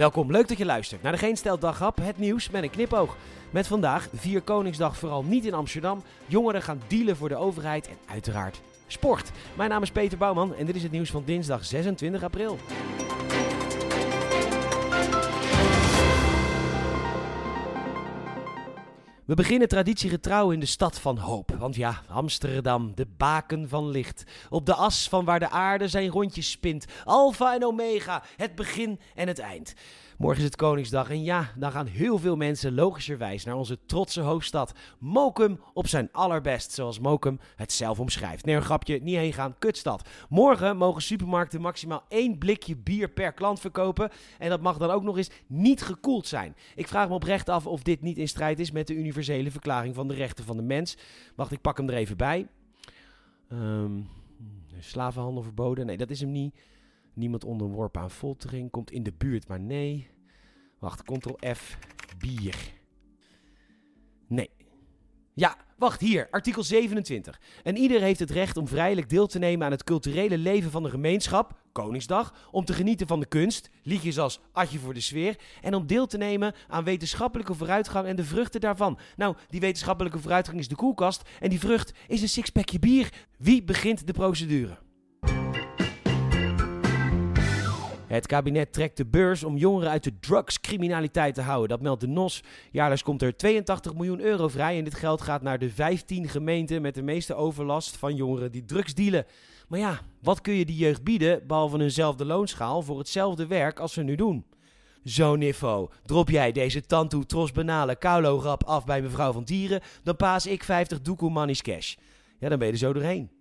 Welkom, leuk dat je luistert naar de Geen Stel Daghap, het nieuws met een knipoog. Met vandaag vier Koningsdag vooral niet in Amsterdam. Jongeren gaan dealen voor de overheid en uiteraard sport. Mijn naam is Peter Bouwman en dit is het nieuws van dinsdag 26 april. We beginnen traditiegetrouw in de stad van hoop. Want ja, Amsterdam, de baken van licht. Op de as van waar de aarde zijn rondjes spint. Alpha en Omega, het begin en het eind. Morgen is het Koningsdag en ja, dan gaan heel veel mensen logischerwijs naar onze trotse hoofdstad. Mokum op zijn allerbest, zoals Mokum het zelf omschrijft. Nee, een grapje, niet heen gaan, kutstad. Morgen mogen supermarkten maximaal één blikje bier per klant verkopen. En dat mag dan ook nog eens niet gekoeld zijn. Ik vraag me oprecht af of dit niet in strijd is met de universele verklaring van de rechten van de mens. Wacht, ik pak hem er even bij. Um, slavenhandel verboden. Nee, dat is hem niet. Niemand onderworpen aan foltering. Komt in de buurt, maar nee. Wacht, Ctrl F. Bier. Ja, wacht hier, artikel 27. En ieder heeft het recht om vrijelijk deel te nemen aan het culturele leven van de gemeenschap, Koningsdag, om te genieten van de kunst, liedjes als Atje voor de sfeer, en om deel te nemen aan wetenschappelijke vooruitgang en de vruchten daarvan. Nou, die wetenschappelijke vooruitgang is de koelkast en die vrucht is een sixpackje bier. Wie begint de procedure? Het kabinet trekt de beurs om jongeren uit de drugscriminaliteit te houden. Dat meldt de NOS. Jaarlijks komt er 82 miljoen euro vrij. En dit geld gaat naar de 15 gemeenten met de meeste overlast van jongeren die drugs dealen. Maar ja, wat kun je die jeugd bieden behalve eenzelfde loonschaal voor hetzelfde werk als ze nu doen? Zo'n niveau. Drop jij deze tantoe tros banale kaulo rap af bij mevrouw van Dieren, dan paas ik 50 doekoe cash. Ja, dan ben je er zo doorheen.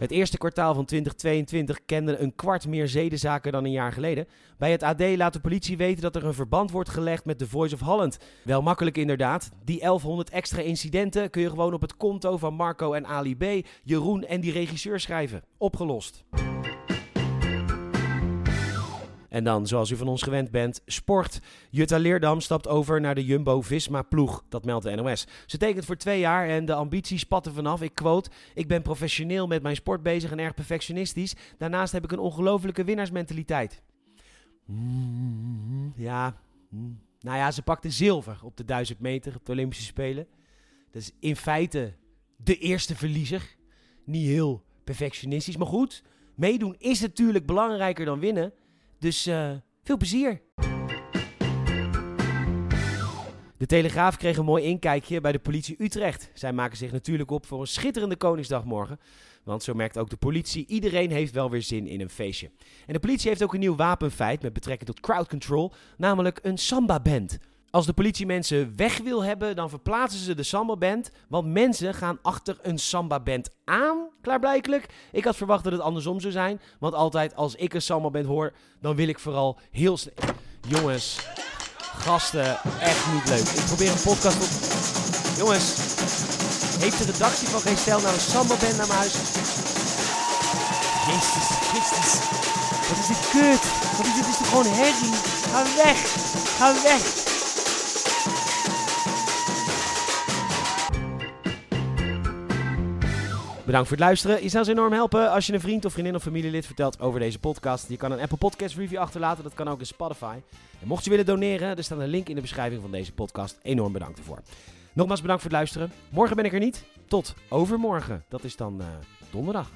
Het eerste kwartaal van 2022 kende een kwart meer zedenzaken dan een jaar geleden. Bij het AD laat de politie weten dat er een verband wordt gelegd met The Voice of Holland. Wel makkelijk inderdaad. Die 1100 extra incidenten kun je gewoon op het konto van Marco en Ali B, Jeroen en die regisseur schrijven. Opgelost. En dan, zoals u van ons gewend bent, sport. Jutta Leerdam stapt over naar de Jumbo-Visma-ploeg. Dat meldt de NOS. Ze tekent voor twee jaar en de ambities spatten vanaf. Ik quote, ik ben professioneel met mijn sport bezig en erg perfectionistisch. Daarnaast heb ik een ongelofelijke winnaarsmentaliteit. Mm, ja, mm. nou ja, ze pakte zilver op de 1000 meter op de Olympische Spelen. Dat is in feite de eerste verliezer. Niet heel perfectionistisch, maar goed. Meedoen is natuurlijk belangrijker dan winnen. Dus uh, veel plezier. De Telegraaf kreeg een mooi inkijkje bij de politie Utrecht. Zij maken zich natuurlijk op voor een schitterende Koningsdag morgen. Want zo merkt ook de politie, iedereen heeft wel weer zin in een feestje. En de politie heeft ook een nieuw wapenfeit met betrekking tot crowd control, namelijk een samba-band. Als de politie mensen weg wil hebben, dan verplaatsen ze de samba-band. Want mensen gaan achter een samba-band aan, klaarblijkelijk. Ik had verwacht dat het andersom zou zijn. Want altijd als ik een samba-band hoor, dan wil ik vooral heel snel... Jongens, gasten, echt niet leuk. Ik probeer een podcast op... Jongens, heeft de redactie van Geen Stel nou een samba-band naar mijn huis? Jezus, Christus. Wat is dit kut? Wat is dit? Dit is toch gewoon herrie? Ga weg! Ga weg! Bedankt voor het luisteren. Je zou ons enorm helpen als je een vriend of vriendin of familielid vertelt over deze podcast. Je kan een Apple Podcast review achterlaten. Dat kan ook in Spotify. En mocht je willen doneren, er staat een link in de beschrijving van deze podcast. Enorm bedankt ervoor. Nogmaals bedankt voor het luisteren. Morgen ben ik er niet. Tot overmorgen. Dat is dan uh, donderdag.